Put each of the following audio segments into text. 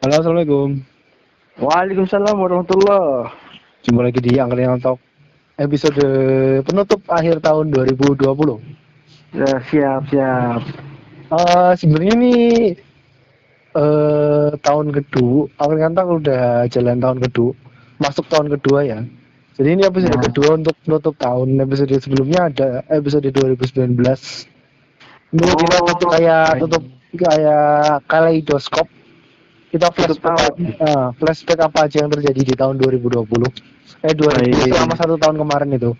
Halo, Assalamualaikum. Waalaikumsalam warahmatullah. Jumpa lagi di Angkringan Talk episode penutup akhir tahun 2020. Ya, siap, siap. Eh sebenarnya ini eh tahun kedua, Angkringan Talk udah jalan tahun kedua, masuk tahun kedua ya. Jadi ini episode Ya. kedua untuk penutup tahun. Episode sebelumnya ada episode 2019. Ini Oh, kita tutup kayak tutup kayak kaleidoskop. Kita flashback, ah, flashback apa aja yang terjadi di tahun 2020. Eh 2000 Baik. selama satu tahun kemarin itu.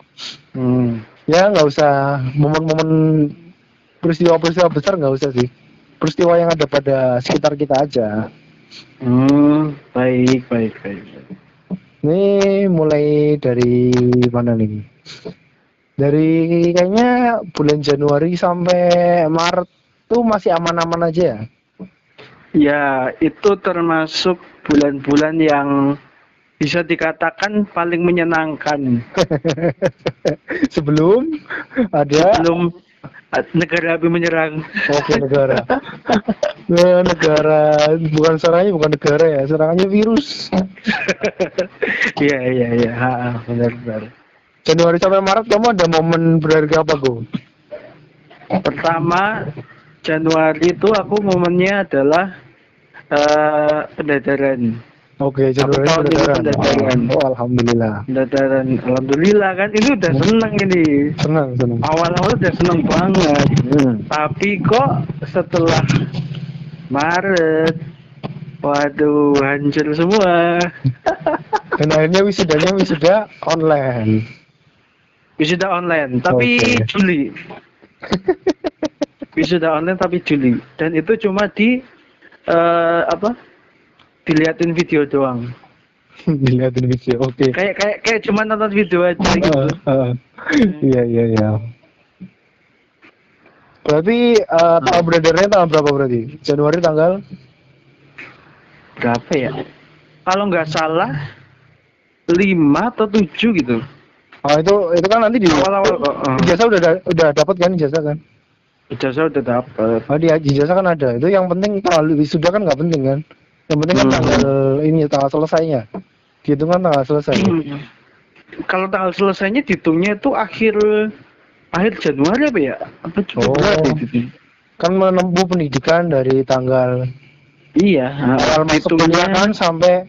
Hmm. Ya nggak usah momen-momen peristiwa-peristiwa besar nggak usah sih. Peristiwa yang ada pada sekitar kita aja. Hmm, baik, baik, baik. Ini mulai dari mana nih? Dari kayaknya bulan Januari sampai Maret tuh masih aman-aman aja ya. Ya, itu termasuk bulan-bulan yang bisa dikatakan paling menyenangkan. Sebelum ada Belum eh, negara api menyerang. Oke negara. Nah, negara bukan serangannya bukan negara ya, serangannya virus. Iya, iya, iya. Benar, benar. Januari sampai Maret kamu ada momen berharga apa Go? Pertama, Januari itu aku momennya adalah eh pendadaran. Oke, Januari pendadaran. pendadaran. Oh, alhamdulillah. Pendadaran, alhamdulillah kan ini udah seneng ini. Senang, senang. Awal-awal udah seneng banget. Hmm. Tapi kok setelah Maret, waduh hancur semua. Dan akhirnya wisudanya wisuda online. Wisuda online, tapi Oke. Juli. Wisuda online tapi Juli. Dan itu cuma di eh apa? Diliatin video doang. Dilihatin video. Oke. Kayak kayak kayak cuma nonton video aja gitu. Iya, iya, iya. Berarti eh, tanggal beredarnya tanggal berapa berarti? Januari tanggal Berapa ya? Kalau nggak salah lima atau tujuh gitu. Oh itu itu kan nanti di Awal-awal kok. eh. ijazah udah da- udah dapat kan ijazah kan? Ijazah udah dapet. Oh di ijazah kan ada. Itu yang penting tanggal wisuda kan nggak penting kan? Yang penting kan Hmm. tanggal ini tanggal selesainya. Dihitung kan tanggal selesai. Hmm. Kalau tanggal selesainya dihitungnya itu akhir akhir Januari apa ya? Apa Oh. itu? Kan menempuh pendidikan dari tanggal Iya, awal masuk kuliah kan sampai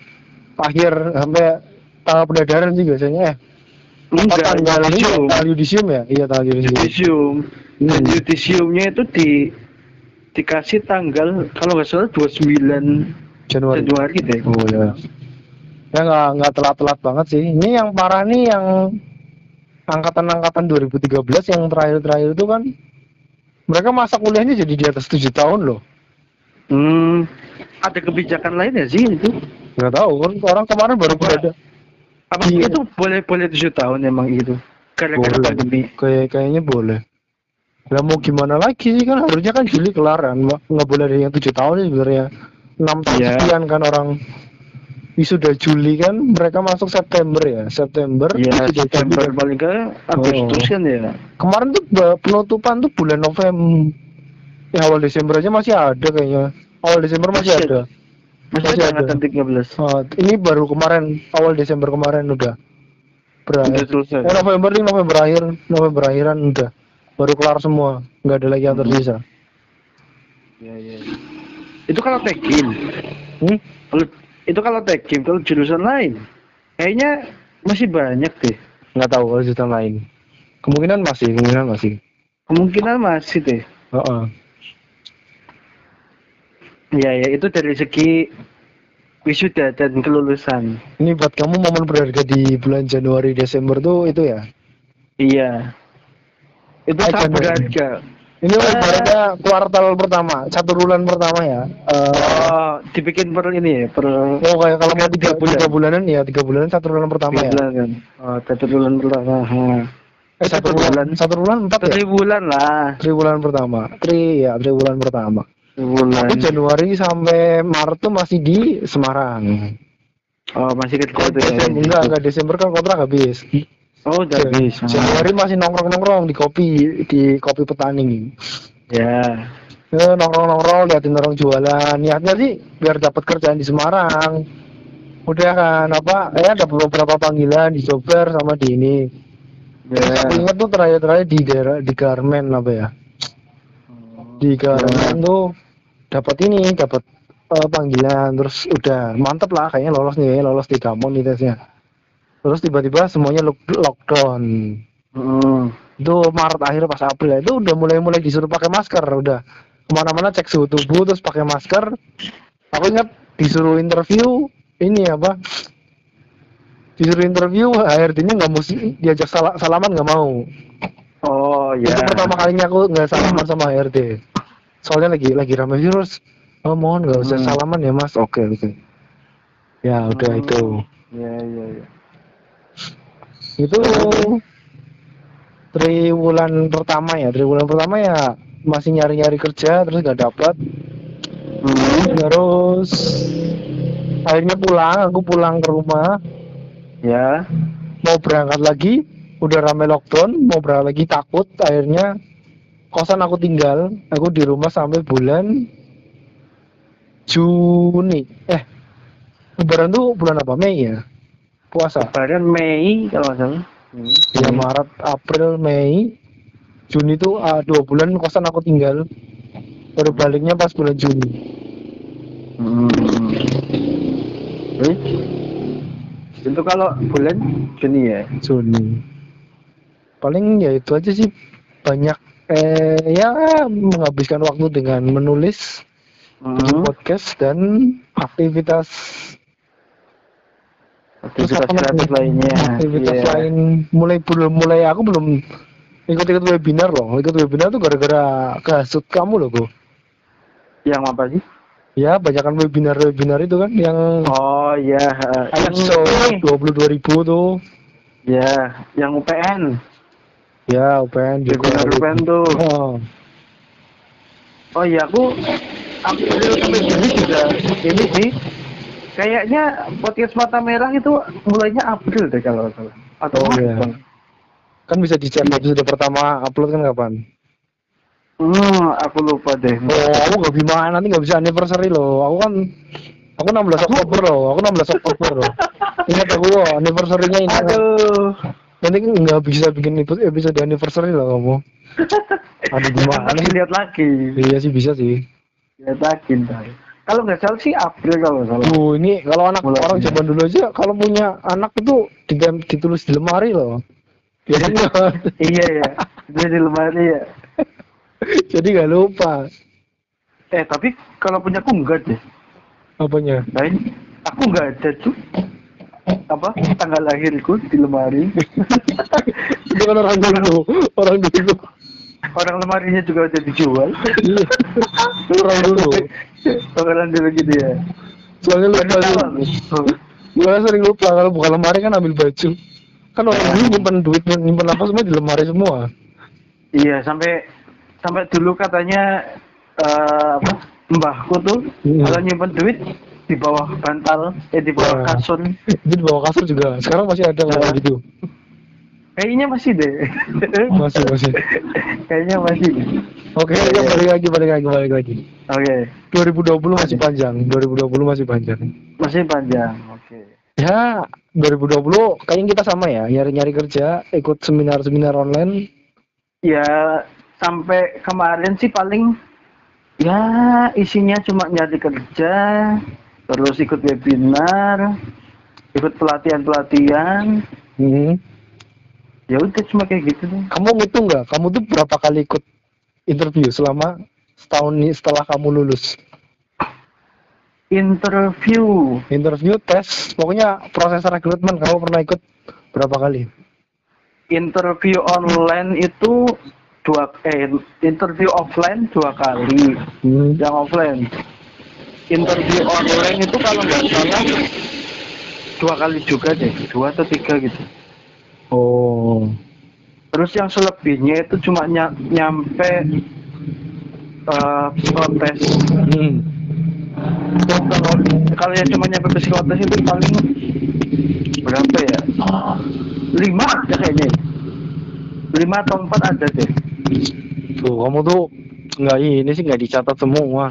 akhir sampai tanggal pendadaran sih biasanya ya. Enggak tanggal ini tanggal yudisium ya? Iya tanggal yudisium. Yudisium. Dan Hmm. yudisiumnya itu di dikasih tanggal kalau nggak salah 29 Januari. Januari deh. Oh ya. Ya nggak nggak telat-telat banget sih. Ini yang parah nih yang angkatan-angkatan 2013 yang terakhir-terakhir itu kan mereka masa kuliahnya jadi di atas 7 tahun loh. Hmm, ada kebijakan lain ya sih itu? Nggak tahu kan orang kemarin baru Apa? ada. Apa Iya. itu boleh boleh tujuh tahun emang itu? Gara-gara Boleh. pandemi. Kayak kayaknya boleh. Lah mau gimana lagi sih kan harusnya kan Juli kelar kan. Nggak boleh ada yang 7 tahun sih sebenarnya. 6 tahun Iya. sekian kan orang wisuda Juli kan mereka masuk September ya. September Iya, September Juli. paling ke Agustus Oh. kan ya. Kemarin tuh penutupan tuh bulan November. Ya awal Desember aja masih ada kayaknya. Awal Desember masih Masih ada. Masih, Masih ada angkatan 13. Oh, ini baru kemarin awal Desember kemarin udah. Berakhir. Eh, November nih November akhir, November akhiran udah. Baru kelar semua, nggak ada lagi yang tersisa. Iya, iya. Itu kalau tekim. Hmm? Kalau itu kalau tekim, kalau jurusan lain kayaknya masih banyak deh. Nggak tahu kalau jurusan lain. Kemungkinan masih, kemungkinan masih. Kemungkinan masih deh. Heeh. Iya, ya itu dari segi wisuda dan kelulusan. Ini buat kamu momen berharga di bulan Januari Desember tuh itu ya. Iya. Itu Januari. berharga. Ini ibaratnya kuartal pertama, satu bulan pertama ya. Eh, Oh, dibikin per ini ya, per oh kayak kalau mau tiga, bulan. tiga bulanan ya, tiga bulanan satu bulan pertama tiga ya. bulan kan. Oh, satu bulan pertama. Eh, satu satu bulan, bulan. satu bulan empat ya. Bulan lah. Triwulan pertama, tri ya triwulan pertama. Bulan. Tapi Januari sampai Maret tuh masih di Semarang. Oh, masih kecil tuh ya. Enggak, enggak Desember kan kontrak habis. Oh, udah. Januari masih nongkrong-nongkrong di kopi di kopi petani. Ya. Ya, nongkrong-nongkrong liatin orang jualan. Niatnya sih biar dapat kerjaan di Semarang. Udah kan apa? Ya dapat beberapa panggilan di Jober sama di ini. Ya. Aku ingat tuh terakhir-terakhir di daerah di Garmen apa ya? Di Garmen tuh dapat ini, dapat eh, panggilan terus udah mantep lah kayaknya lolos nih, lolos di Damon nih tesnya. Terus tiba-tiba semuanya lock- lockdown. Hmm. Itu Maret akhir pas April itu udah mulai-mulai disuruh pakai masker udah ke mana-mana cek suhu tubuh terus pakai masker. Aku ingat disuruh interview ini apa? Disuruh interview HRD-nya nggak mesti diajak sala- salaman nggak mau. Oh ya. Itu pertama kalinya aku nggak salaman sama HRD. Soalnya lagi lagi ramai virus. Oh mohon nggak usah Hmm. salaman ya mas. Oke oke. Ya udah Hmm. itu. Ya ya ya. Itu triwulan pertama ya. Triwulan pertama ya masih nyari-nyari kerja terus nggak dapat. Hmm. Terus akhirnya pulang. Aku pulang ke rumah. Ya. Mau berangkat lagi. Udah rame lockdown. Mau berangkat lagi takut. Akhirnya kosan aku tinggal. Aku di rumah sampai bulan Juni. Eh, Lebaran tuh bulan apa? Mei ya? Puasa. Lebaran Mei kalau salah. Hmm. Ya Maret, April, Mei, Juni tuh ah, dua bulan kosan aku tinggal. Baru baliknya pas bulan Juni. Hmm. Terus? Itu kalau bulan Juni ya. Juni. Paling ya itu aja sih banyak eh ya menghabiskan waktu dengan menulis Hmm. podcast dan aktivitas Aktivitas kreatif lainnya. aktivitas Iya. lain mulai belum mulai aku belum ikut-ikut webinar loh ikut webinar tuh gara-gara kasut kamu loh gue Yang apa sih? ya banyakkan webinar webinar itu kan yang Oh iya. eh, yang episode dua puluh dua ribu tuh Ya, yang UPN. ya UPN juga Webinar UPN tuh. oh, Oh iya, aku April sampai juga ini sih. Kayaknya podcast mata merah itu mulainya April deh kalau salah. Atau Oh, iya. Bang. kan bisa dicek episode pertama upload kan kapan Hmm, aku lupa deh. oh aku nggak bisa nanti nggak bisa anniversary loh aku kan aku 16 Oktober loh aku 16 Oktober loh ingat aku loh anniversary-nya ini Aduh. nanti kan nggak bisa bikin episode anniversary loh kamu Aduh, gimana lihat lagi. iya sih bisa sih Lihat lagi ntar. Kalau nggak salah sih April kalau nggak salah. Uh, ini kalau anak Mulai. orang zaman dulu aja kalau punya anak itu digam- ditulis di lemari loh. Biasanya iya ya. Di lemari ya. jadi nggak lupa Eh tapi kalau punya aku enggak deh. apanya. Lain, aku nggak ada tuh. Apa tanggal lahirku di lemari. itu kan orang dulu, orang dulu. Orang lemarinya juga udah dijual. Iya. Itu orang dulu. Orang dulu gitu ya. Soalnya lupa aku. Gua sering lupa kalau buka lemari kan ambil baju. Kan orang dulu nyimpen duit, nyimpen apa semua di lemari semua. Iya sampai sampai dulu katanya eh, apa mbahku tuh Hmm. kalau nyimpen duit di bawah bantal eh di bawah Wah. kasur Jadi di bawah kasur juga. Sekarang masih ada Iya. kayak gitu. Kayaknya masih deh Masih, masih. kayaknya masih Oke, Iya, ya, iya. balik lagi, balik lagi, balik lagi. oke 2020 masih panjang, 2020 masih panjang. masih panjang oke Ya, 2020 kayaknya kita sama ya, nyari-nyari kerja, ikut seminar-seminar online. ya sampai kemarin sih paling ya isinya cuma nyari kerja terus ikut webinar ikut pelatihan pelatihan Hmm. Ya udah cuma kayak gitu deh Kamu ngitung nggak? Kamu tuh berapa kali ikut interview selama setahun nih setelah kamu lulus? interview Interview, tes, pokoknya proses rekrutmen kamu pernah ikut berapa kali? interview online itu dua eh interview offline dua kali Hmm. yang offline interview online itu kalau nggak salah dua kali juga deh dua atau tiga gitu Oh. terus yang selebihnya itu cuma ny- nyampe eh psikotes Hmm. Kalau kalau yang cuma nyampe psikotes itu paling berapa ya lima ada kayaknya lima atau empat ada deh Tuh, kamu tuh nggak ini sih nggak dicatat semua.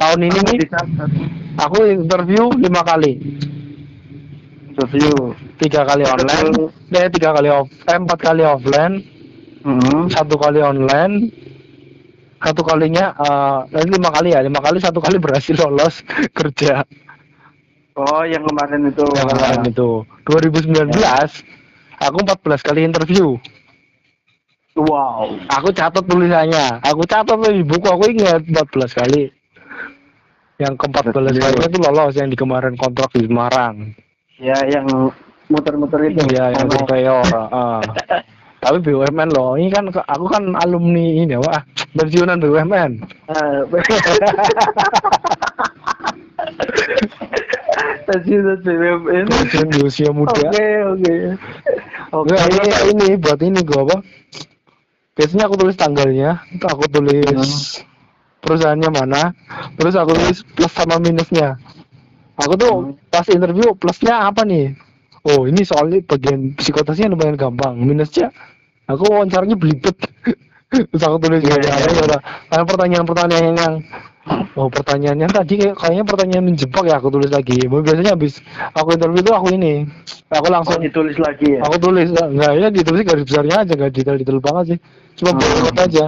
Tahun ini nih dicatat. aku interview lima kali, Review. Tiga kali online, eh tiga kali off, eh, empat kali offline, Hmm. satu kali online, satu kalinya eh lima kali ya, lima kali satu kali berhasil lolos kerja. Oh, yang kemarin itu. yang kemarin itu 2019 aku 14 kali interview Wow. aku catat tulisannya aku catat di buku aku ingat 14 kali yang ke 14 Betul. kalinya itu lolos yang di kemarin kontrak di Semarang Ya, yang muter-muter itu. iya yang Ono. surveyor ah. tapi BUMN loh ini kan aku kan alumni ini wah pensiunan BUMN Tadi itu BUMN. pensiun di usia muda Oke, oke. Oke. Enggak, ini, ini buat ini gua apa? Biasanya aku tulis tanggalnya, aku tulis perusahaannya mana, terus aku tulis plus sama minusnya. Aku tuh Hmm. pas interview plusnya apa nih? Oh ini soalnya bagian psikotesnya lumayan gampang, minusnya aku wawancaranya belibet. terus aku tulis Iya, yeah, iya, iya. ya, Karena pertanyaan-pertanyaan yang Oh pertanyaannya tadi kayak, kayaknya pertanyaan menjebak ya aku tulis lagi. Biasanya habis aku interview itu aku ini, aku Oh, langsung ditulis lagi ya. Aku tulis enggak ya ditulis garis besarnya aja enggak detail-detail banget sih. Cuma Hmm. aja.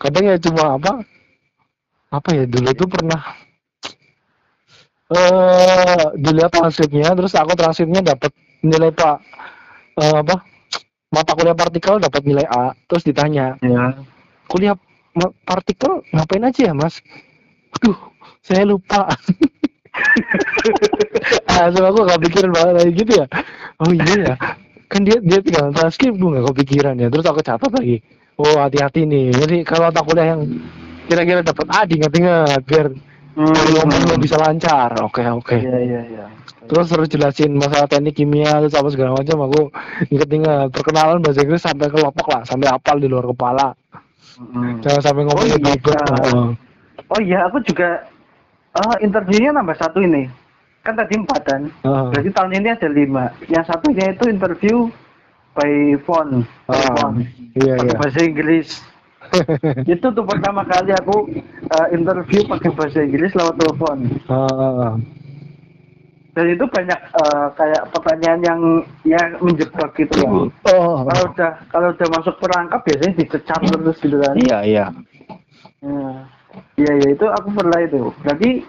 Kadang ya cuma apa? Apa ya dulu tuh pernah eh dilihat transkripnya terus aku transkripnya dapat nilai Pak eh, apa? Mata kuliah partikel dapat nilai A, terus ditanya, Ya. "Kuliah partikel ngapain aja ya, Mas?" Aduh, saya lupa. ah, so aku gak pikiran banget kayak gitu ya. Oh iya ya. Kan dia dia tinggal transkrip gue gak kepikiran ya. Terus aku catat lagi. Oh hati-hati nih. Jadi kalau tak kuliah yang kira-kira dapat A diingat-ingat biar Hmm. ngomong bisa lancar. Oke oke. Iya, iya, iya. Terus terus jelasin masalah teknik kimia terus apa segala macam aku inget-inget perkenalan bahasa Inggris sampai kelompok lah sampai hafal di luar kepala Hmm. jangan sampai ngomong Oh, iya. Oh iya, aku juga eh, interviewnya nambah satu ini. Kan tadi empat kan. Berarti tahun ini ada lima. Yang satunya itu interview by phone. By Ah, phone. iya iya bahasa Inggris. itu tuh pertama kali aku eh, interview pakai bahasa Inggris lewat telepon. Ah. Dan itu banyak eh, kayak pertanyaan yang ya menjebak gitu ya. oh Kalau udah kalau udah masuk perangkap biasanya dicecar terus gitu kan. iya iya Hmm. Iya iya itu aku pernah itu. Berarti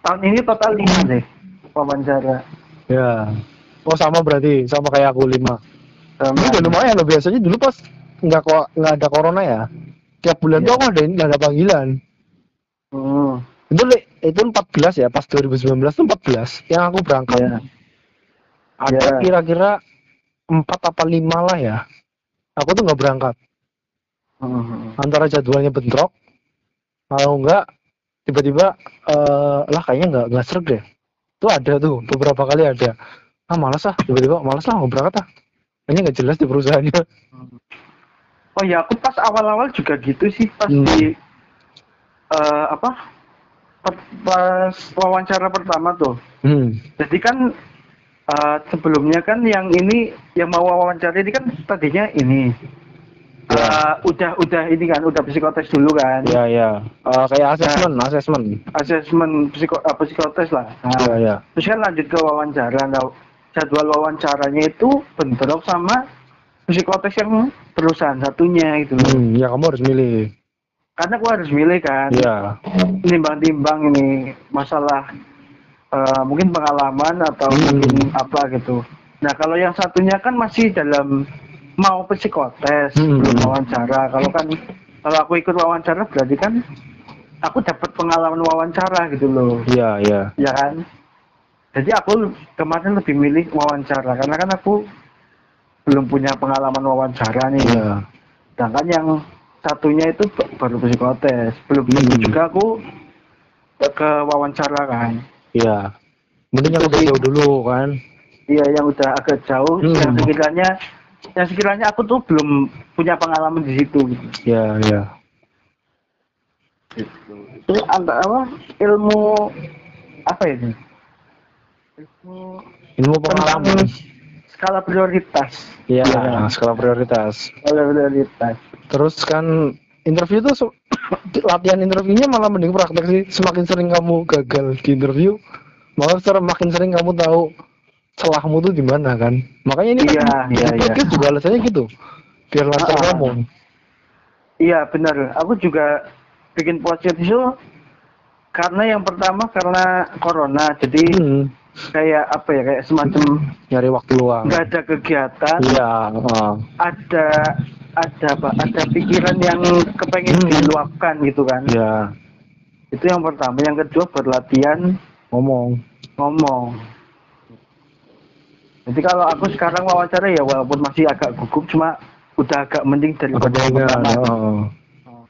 tahun ini total lima deh wawancara. Ya. Oh sama berarti sama kayak aku lima. Sama- Ini udah lumayan loh biasanya dulu pas nggak kok nggak ada corona ya. Tiap bulan Iya. tuh aku ada ini ada panggilan. Hmm. Itu itu 14 ya pas 2019 tuh 14 yang aku berangkat. Iya. Ada Iya. kira-kira empat apa lima lah ya. Aku tuh nggak berangkat. Hmm. Antara jadwalnya bentrok, kalau enggak tiba-tiba eh lah kayaknya nggak nggak serg deh. Itu ada tuh beberapa kali ada. Ah malas ah tiba-tiba malas lah nggak berangkat ah. Kayaknya nggak jelas di perusahaannya. Oh ya aku pas awal-awal juga gitu sih pas Hmm. di eh, apa per- pas wawancara pertama tuh. Hmm. Jadi kan eh, sebelumnya kan yang ini yang mau wawancara ini kan tadinya ini Ya. Eh, udah udah ini kan udah psikotes dulu kan. Iya iya. Eh, kayak asesmen, asesmen. Asesmen psiko, eh, psikotes lah. Nah, Iya iya. Terus kan lanjut ke wawancara. Nah, jadwal wawancaranya itu bentrok sama psikotes yang perusahaan satunya itu. Hmm, ya kamu harus milih. Karena gua harus milih kan. Iya. Nimbang-timbang ini masalah eh, mungkin pengalaman atau Hmm. mungkin apa gitu. Nah, kalau yang satunya kan masih dalam mau psikotes Hmm. belum wawancara. Kalau kan kalau aku ikut wawancara berarti kan aku dapat pengalaman wawancara gitu loh. Iya iya. ya kan jadi aku kemarin lebih milih wawancara karena kan aku belum punya pengalaman wawancara nih Iya. sedangkan yang satunya itu baru psikotes belum Hmm. juga aku ke wawancara kan Iya. Mending yang udah jauh dulu kan. iya yang udah agak jauh Hmm. yang sekiranya yang sekiranya aku tuh belum punya pengalaman di situ gitu. Iya iya. itu antara apa ilmu apa ya ini ilmu Ilmu tentang pengalaman. Skala prioritas Iya, Iya. skala prioritas. skala prioritas Terus kan interview tuh latihan interviewnya malah mending praktek sih semakin sering kamu gagal di interview malah semakin sering kamu tahu celahmu tuh di mana kan makanya ini Iya, kan, iya, iya. juga alasannya gitu biar lancar ah. ngomong Iya benar. Aku juga bikin podcast itu karena yang pertama karena corona, jadi hmm, kayak apa ya kayak semacam nyari waktu luang nggak ada kegiatan, iya ah. ada ada apa? Ada pikiran yang kepengen Hmm. diluapkan gitu kan. iya Itu yang pertama. Yang kedua berlatihan ngomong ngomong. Jadi kalau aku sekarang wawancara ya walaupun masih agak gugup cuma udah agak mending Kepengen, pertama. oh.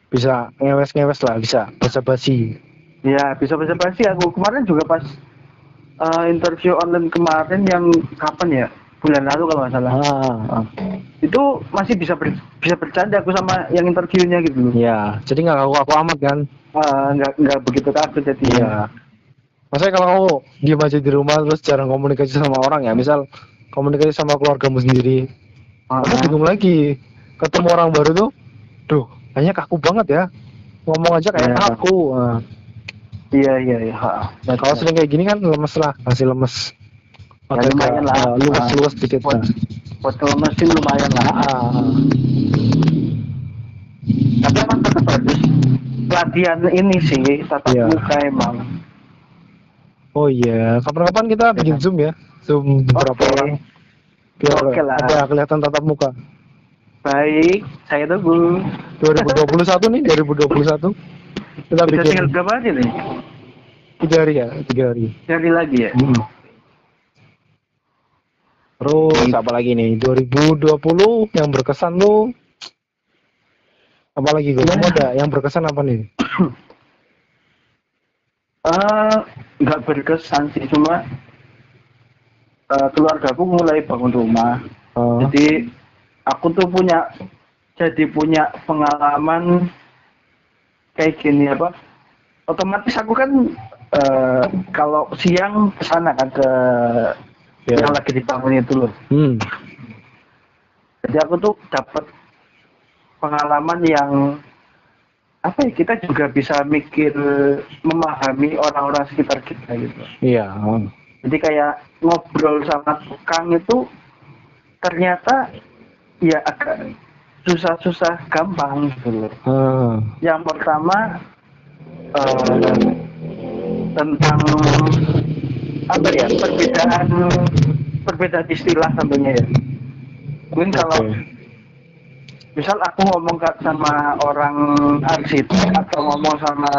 bisa ngewes-ngewes lah bisa basa-basi Ya bisa bisa pasti aku kemarin juga pas eh, interview online kemarin yang kapan ya bulan lalu kalau nggak salah ah, ah. itu masih bisa ber- bisa bercanda aku sama yang interviewnya gitu loh ya jadi nggak aku aku amat kan Eh, nggak nggak begitu kaget jadi Iya. Maksudnya kalau kamu diem aja di rumah terus jarang komunikasi sama orang ya, misal komunikasi sama keluargamu sendiri, Ah, kamu bingung lagi. Ketemu orang baru tuh, duh, kayaknya kaku banget ya. Ngomong aja kayak Iya. kaku. Nah, iya iya iya nah, kalau sering kayak gini kan lemes lah, masih lemes. Ya, lumayan lah. luas-luas dikit buat lah. buat kalau mesin lumayan lah Ah, tapi emang tetap bagus pelatihan ini sih tatap Iya. muka emang oh iya, kapan-kapan kita bikin zoom ya, zoom beberapa Oke. orang. Biar Oke lah. ada kelihatan tatap muka. baik saya tunggu 2021 nih, 2021. Kita udah bikin tinggal berapa hari nih tiga hari ya, tiga hari. hari lagi ya Hmm. Terus apa lagi nih? 2020 yang berkesan lu apa lagi gue? Ya. ada yang berkesan apa nih? Eh, nggak berkesan sih cuma eh, keluargaku mulai bangun rumah Oh, jadi aku tuh punya jadi punya pengalaman kayak gini apa otomatis aku kan eh, kalau siang ke sana kan ke Ya. yang lagi dibangun itu loh hmm. jadi aku tuh dapat pengalaman yang apa ya kita juga bisa mikir memahami orang-orang sekitar kita gitu Iya. oh. jadi kayak ngobrol sama tukang itu ternyata ya agak susah-susah gampang gitu loh. Ah, Yang pertama eh, tentang apa ya perbedaan perbedaan istilah tentunya ya. Mungkin kalau oke. misal aku ngomong sama orang arsitek atau ngomong sama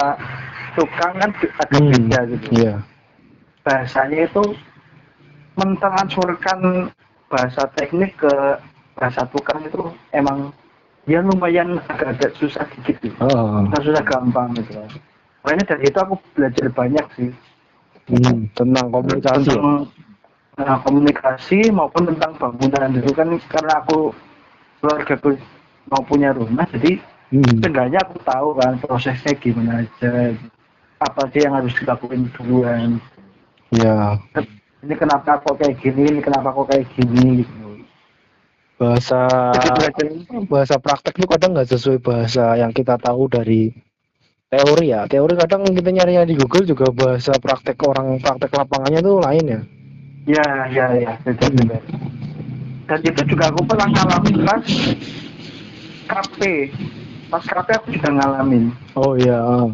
tukang kan agak Hmm, beda gitu. Iya. bahasanya itu mentransferkan bahasa teknik ke bahasa tukang itu emang ya lumayan agak-agak susah dikit gitu. Oh, Susah, gampang gitu. Makanya dari itu aku belajar banyak sih hmm, tentang komunikasi. tentang nah, komunikasi maupun tentang bangunan itu kan karena aku keluarga aku mau punya rumah jadi Hmm. seenggaknya aku tahu kan prosesnya gimana aja apa sih yang harus dilakuin duluan Ya, ini kenapa kok kayak gini, ini kenapa kok kayak gini gitu. Bahasa bahasa praktek itu kadang nggak sesuai bahasa yang kita tahu dari teori ya. Teori kadang kita nyari di Google juga bahasa praktek orang praktek lapangannya tuh lain ya. ya ya ya. Dan itu juga aku pernah ngalamin pas KP. Pas KP aku juga ngalamin. Oh iya. ah.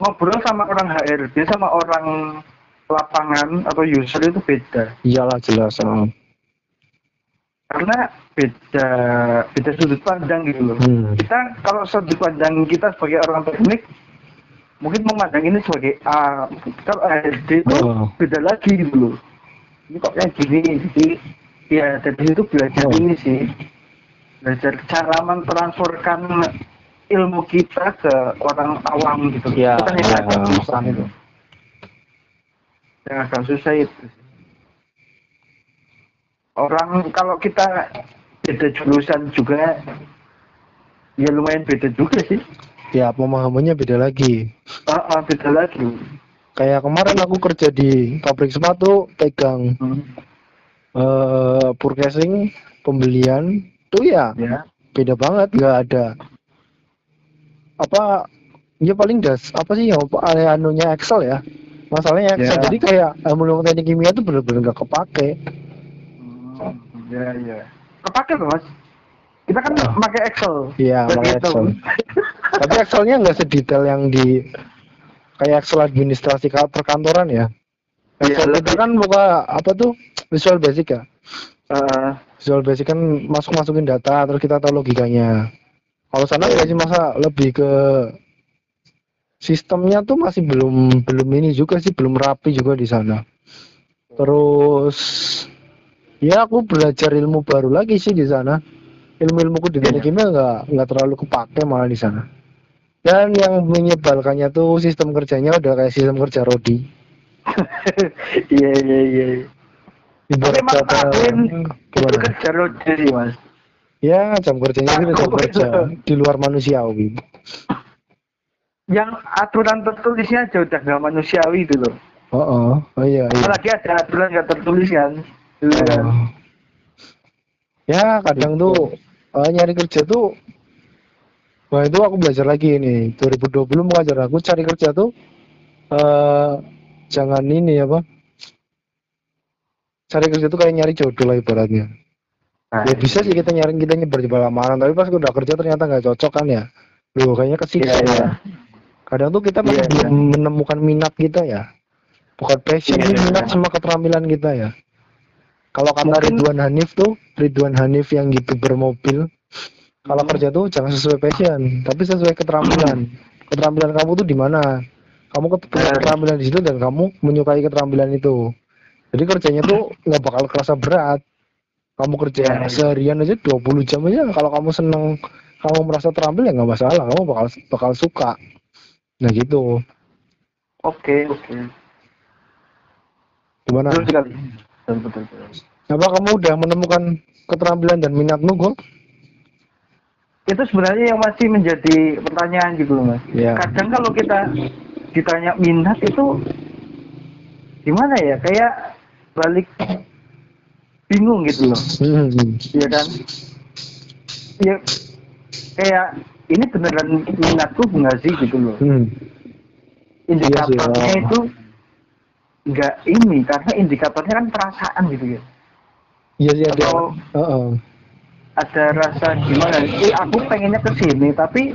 Ngobrol sama orang HRD sama orang lapangan atau user itu beda. Iyalah jelas. ah. Karena beda beda sudut pandang gitu loh. Hmm. Kita kalau sudut pandang kita sebagai orang teknik mungkin memandang ini sebagai A. Kalau HRD itu Oh. beda lagi gitu loh. Ini kok kayak gini, jadi ya dari situ belajar Oh. ini sih. Belajar cara mentransferkan ilmu kita ke orang awam gitu. Ya, itu kan yang ya. susah itu. Yang agak susah itu. Orang kalau kita beda jurusan juga ya lumayan beda juga sih. Ya pemahamannya beda lagi. Ah, ah, beda lagi. Kayak kemarin aku kerja di pabrik sepatu, pegang Hmm. eh purchasing, pembelian, tuh ya Ya. beda banget, nggak ada apa ya paling das apa sih yang apa anunya Excel ya masalahnya Excel Ya. jadi kayak ilmu teknik kimia tuh bener-bener nggak kepake Iya iya. Kepake loh mas. Kita kan Ah. pakai Excel. Iya, pakai. Excel. tapi Excelnya nggak sedetail yang di kayak Excel administrasi ka- perkantoran ya Iya, Excel kita lebih- kan buka apa tuh Visual Basic ya Eh, Visual Basic kan masuk masukin data terus kita tahu logikanya kalau sana nggak sih masa lebih ke sistemnya tuh masih belum belum ini juga sih belum rapi juga di sana terus ya aku belajar ilmu baru lagi sih di sana ilmu-ilmuku di teknik Iya. kimia nggak nggak terlalu kepake malah di sana dan yang menyebalkannya tuh sistem kerjanya udah kayak sistem kerja Rodi Iya iya iya. Ibarat kata akuin itu gimana kerja rodi sih mas. ya jam kerjanya itu jam kerja di luar manusiawi Yang aturan tertulisnya aja udah nggak manusiawi itu loh. oh, oh, oh iya iya Apalagi ada aturan nggak tertulis kan. Oh. Ya kadang tuh eh, nyari kerja tuh Wah itu aku belajar lagi ini 2020 mengajar aku cari kerja tuh eh jangan ini apa cari kerja tuh kayak nyari jodoh lah ibaratnya Nah, ya bisa sih kita nyari kita nyebar nyebar lamaran tapi pas udah kerja ternyata nggak cocok kan ya loh kayaknya Iya, kesiksa iya. ya. kadang tuh kita masih Iya, belum menemukan minat kita ya bukan passion Iya, sih, iya. minat sama keterampilan kita ya kalau kata Mungkin- Ridwan Hanif tuh Ridwan Hanif yang gitu bermobil kalau Hmm. kerja tuh jangan sesuai passion tapi sesuai keterampilan keterampilan kamu tuh di mana kamu punya Eh. keterampilan di situ dan kamu menyukai keterampilan itu jadi kerjanya tuh nggak bakal kerasa berat kamu kerja Ya, ya. seharian aja 20 jam aja kalau kamu seneng kamu merasa terampil ya nggak masalah kamu bakal bakal suka nah gitu Oke oke. gimana Betul sekali. Betul betul. betul. apa kamu udah menemukan keterampilan dan minatmu kok Itu sebenarnya yang masih menjadi pertanyaan gitu loh mas. ya Kadang kalau kita ditanya minat itu gimana ya? Kayak balik bingung gitu loh. Hmm. Iya kan? Ya kayak ini beneran minatku nggak sih gitu loh. Hmm. Indikatornya Iya oh. itu nggak ini karena indikatornya kan perasaan gitu ya. iya sih ada Atau- Heeh. Ada rasa gimana? Eh aku pengennya ke sini tapi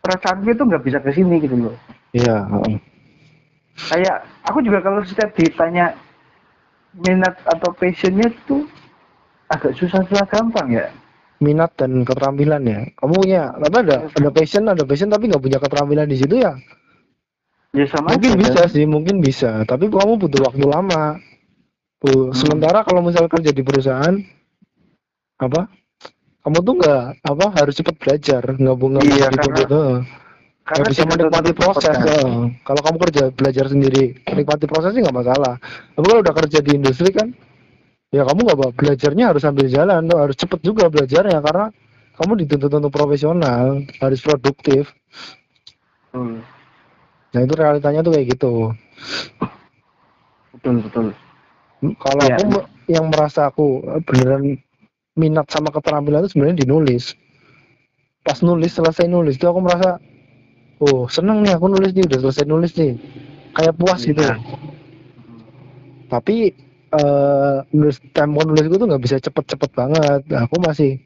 perasaanku itu nggak bisa ke sini gitu loh. iya heeh. Kayak aku juga kalau setiap ditanya minat atau passionnya itu agak susah-susah gampang ya. minat dan keterampilan ya kamu punya apa ada ada passion ada passion tapi nggak punya keterampilan di situ ya Ya sama mungkin aja, bisa kan? sih mungkin bisa. Tapi kamu butuh waktu lama. Tuh Hmm. sementara kalau misal kerja di perusahaan apa? Kamu tuh nggak apa harus cepat belajar nggak bunga Iya, gitu karena- gitu Karena bisa menikmati proses kan. kalau kamu kerja belajar sendiri menikmati proses sih nggak masalah. Tapi kalau udah kerja di industri kan ya kamu nggak ba- belajarnya harus sambil jalan tuh harus cepet juga belajarnya karena kamu dituntut untuk profesional harus produktif. Betul, nah itu realitanya tuh kayak gitu betul, betul. kalau Iya. aku yang merasa aku eh, beneran minat sama keterampilan itu sebenarnya di nulis pas nulis selesai nulis itu aku merasa oh seneng nih aku nulis nih udah selesai nulis nih kayak puas gitu Iya. tapi eh nulis tempo nulisku tuh nggak bisa cepet-cepet banget Nah, aku masih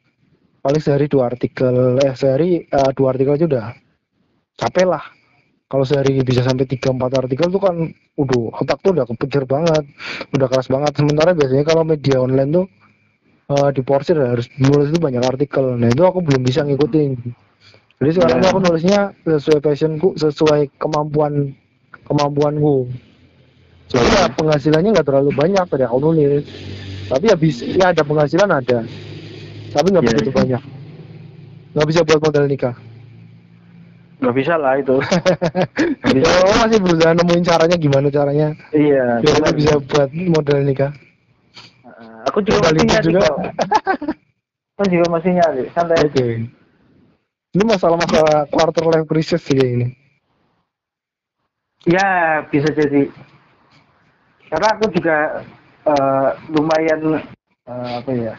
paling sehari dua artikel eh sehari eh, dua artikel aja udah capek lah kalau sehari bisa sampai tiga empat artikel tuh kan udah otak tuh udah kepejar banget udah keras banget. Sementara biasanya kalau media online tuh eh, diporsir harus nulis itu banyak artikel. Nah itu aku belum bisa ngikutin. Jadi sekarang tuh aku nulisnya sesuai passionku sesuai kemampuan kemampuanku. Jadi ya penghasilannya nggak terlalu banyak dari aku nulis. Tapi ya bisa ya ada penghasilan ada. Tapi nggak Iya, begitu iya. banyak. Nggak bisa buat modal nikah Nggak bisa lah itu. Nggak ya, bisa. aku masih berusaha nemuin caranya gimana caranya Iya. biar aku bisa buat modal nikah Uh, Aku juga masih nyari juga. Aku juga masih nyari. Santai. oke ini masalah-masalah quarter life crisis sih ini Ya bisa jadi. Karena aku juga eh, lumayan eh, apa ya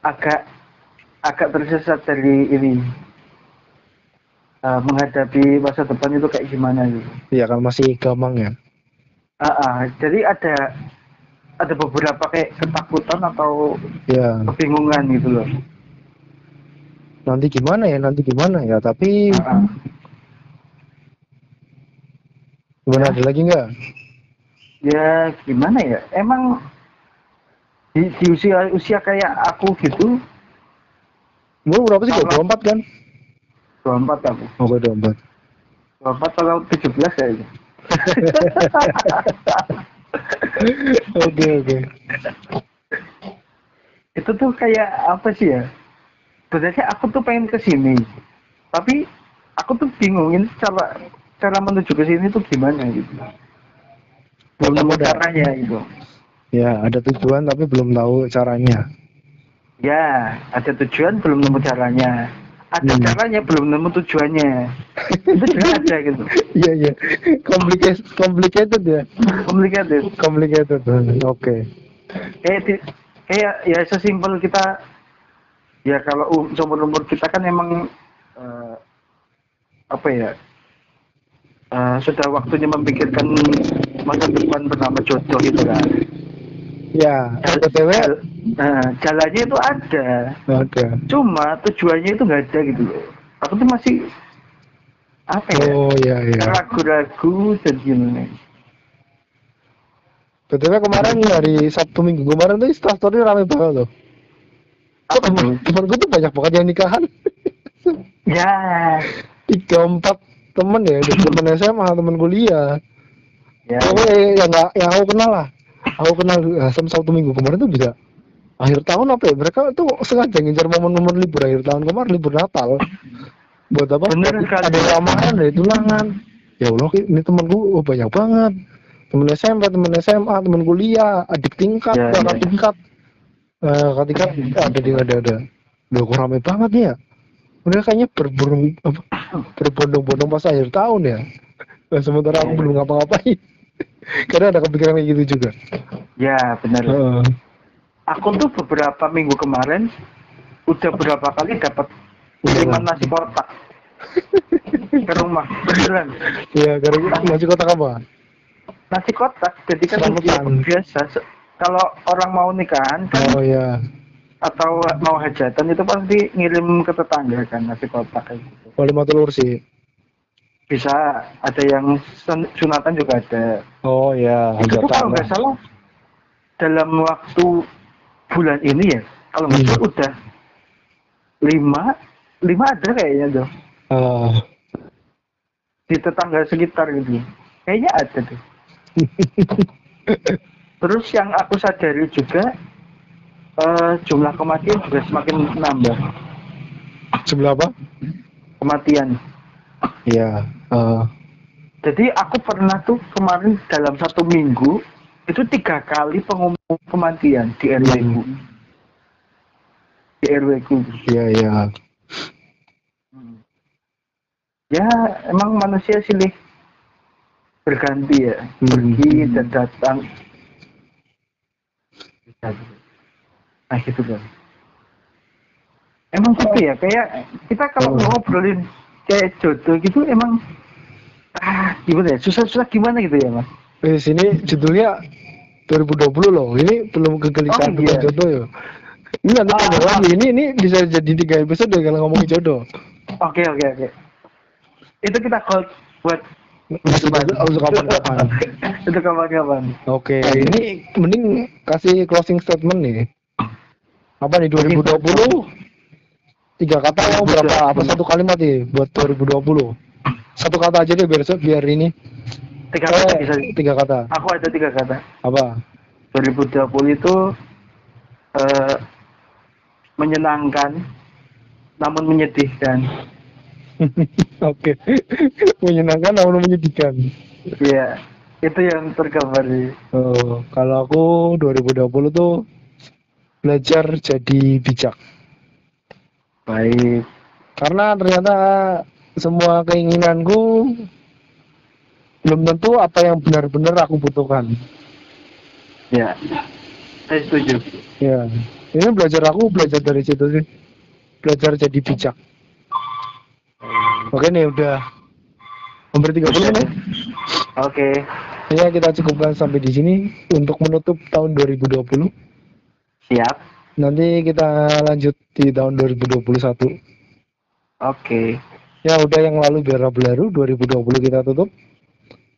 agak agak tersesat dari ini eh, menghadapi masa depan itu kayak gimana gitu. Iya kan masih gampang ya. Ah, ah, jadi ada ada beberapa kayak ketakutan atau Ya, kebingungan gitu loh. nanti gimana ya, nanti gimana ya. Tapi Ah, ah. gimana ada lagi nggak? Ya gimana ya? Emang di, di usia usia kayak aku gitu, Umur berapa sih? Apa? 24 kan? 24 aku. Oh, gue 24. 24 atau 17 kayaknya. Oke, oke. itu tuh kayak apa sih ya? Sebenarnya aku tuh pengen ke sini, tapi aku tuh bingung ini cara cara menuju ke sini tuh gimana gitu. Belum Udah. caranya gitu. Ya, ada tujuan tapi belum tahu caranya. Ya, ada tujuan belum nemu caranya. Ada Hmm. caranya belum nemu tujuannya. itu juga ada gitu. Iya, iya. Complicated, complicated ya. Complicated. Complicated. Oke. Kayak di- kayak ya sesimpel kita ya kalau um, seumur umur kita kan emang eh, apa ya eh, sudah waktunya memikirkan masa depan bersama jodoh gitu kan. Ya, jal- nah, jalannya itu ada, ada. cuma tujuannya itu nggak ada gitu loh. Aku tuh masih apa ya? Oh, iya, iya. Ragu-ragu dan gimana? BTW kemarin hari Sabtu Minggu kemarin tuh Insta story rame banget loh. Apa temen, gue tuh banyak banget yang nikahan. Ya, Tiga empat temen ya, temen SMA, temen kuliah. ya. Pokoknya yang nggak, yang aku kenal lah. Aku kenal eh, sama Sabtu Minggu kemarin tuh bisa akhir tahun apa ya? Mereka tuh sengaja ngincar momen-momen libur akhir tahun kemarin libur Natal. Buat apa? Bener. Ada lamaran, ada tunangan. Ya Allah, ini temenku oh, banyak banget. Temen SMP, temen SMA, temen kuliah, adik tingkat, Ya, kakak ya. tingkat. Eh, kakak tingkat ada di ada ada. Loh kok rame banget nih ya? Mereka kayaknya berbondong apa? Berbondong-bondong pas akhir tahun ya. Nah, sementara aku Ya. belum ngapa-ngapain. Karena ada kepikiran kayak gitu juga. Ya, benar. Heeh. Aku tuh beberapa minggu kemarin udah berapa kali dapat kiriman nasi kotak ke rumah. Beneran. Iya, karena nasi kotak apa? Nasi kotak, jadi kan biasa. Kalau orang mau nikahan kan Oh iya. atau mau hajatan itu pasti ngirim ke tetangga kan nasi kotak kayak gitu. Telur sih. Bisa ada yang sun- sunatan juga ada. Oh iya, Itu tuh kalau nggak salah dalam waktu bulan ini ya, kalau nggak Hmm. salah udah lima, lima ada kayaknya tuh Ah, di tetangga sekitar gitu. Kayaknya ada tuh. Terus yang aku sadari juga eh, jumlah kematian juga semakin nambah. sebelah apa? Kematian. Iya. ah. Jadi aku pernah tuh kemarin dalam satu minggu itu tiga kali pengumuman kematian di RW ku. Di RW ku. Iya, iya. Ya emang manusia silih berganti ya, Hmm. pergi dan datang. Nah gitu kan. Emang gitu ya, kayak kita kalau Oh. ngobrolin kayak jodoh gitu emang ah gimana ya, susah-susah gimana gitu ya mas. Eh, sini judulnya 2020 loh. Ini belum kegelisahan Oh, iya. tentang jodoh ya. Ini nanti panjang ah. lagi. Ini ini bisa jadi tiga episode kalau ngomongin jodoh. Oke oke oke. Itu kita call buat masuk kapan-kapan. itu kapan-kapan. Oke, ini mending kasih closing statement nih. Apa nih 2020? Tiga kata mau berapa? Apa satu kalimat nih buat 2020? Satu kata aja deh biar biar ini. Tiga kata Eh, bisa. tiga kata. Aku ada tiga kata. Apa? 2020 itu eh, menyenangkan namun menyedihkan. Oke. Menyenangkan namun menyedihkan. Iya, itu yang tergambar di Oh, kalau aku 2020 tuh belajar jadi bijak. baik. Karena ternyata semua keinginanku belum tentu apa yang benar-benar aku butuhkan. Ya, saya setuju. Ya, ini belajar aku belajar dari situ sih. Belajar jadi bijak. Oke nih udah hampir 30 menit. Oke. Ya kita cukupkan sampai di sini untuk menutup tahun 2020. Siap. Nanti kita lanjut di tahun 2021. Oke. Ya udah yang lalu biar berlalu 2020 kita tutup.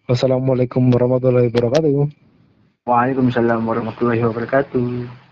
Wassalamualaikum warahmatullahi wabarakatuh. Waalaikumsalam warahmatullahi wabarakatuh.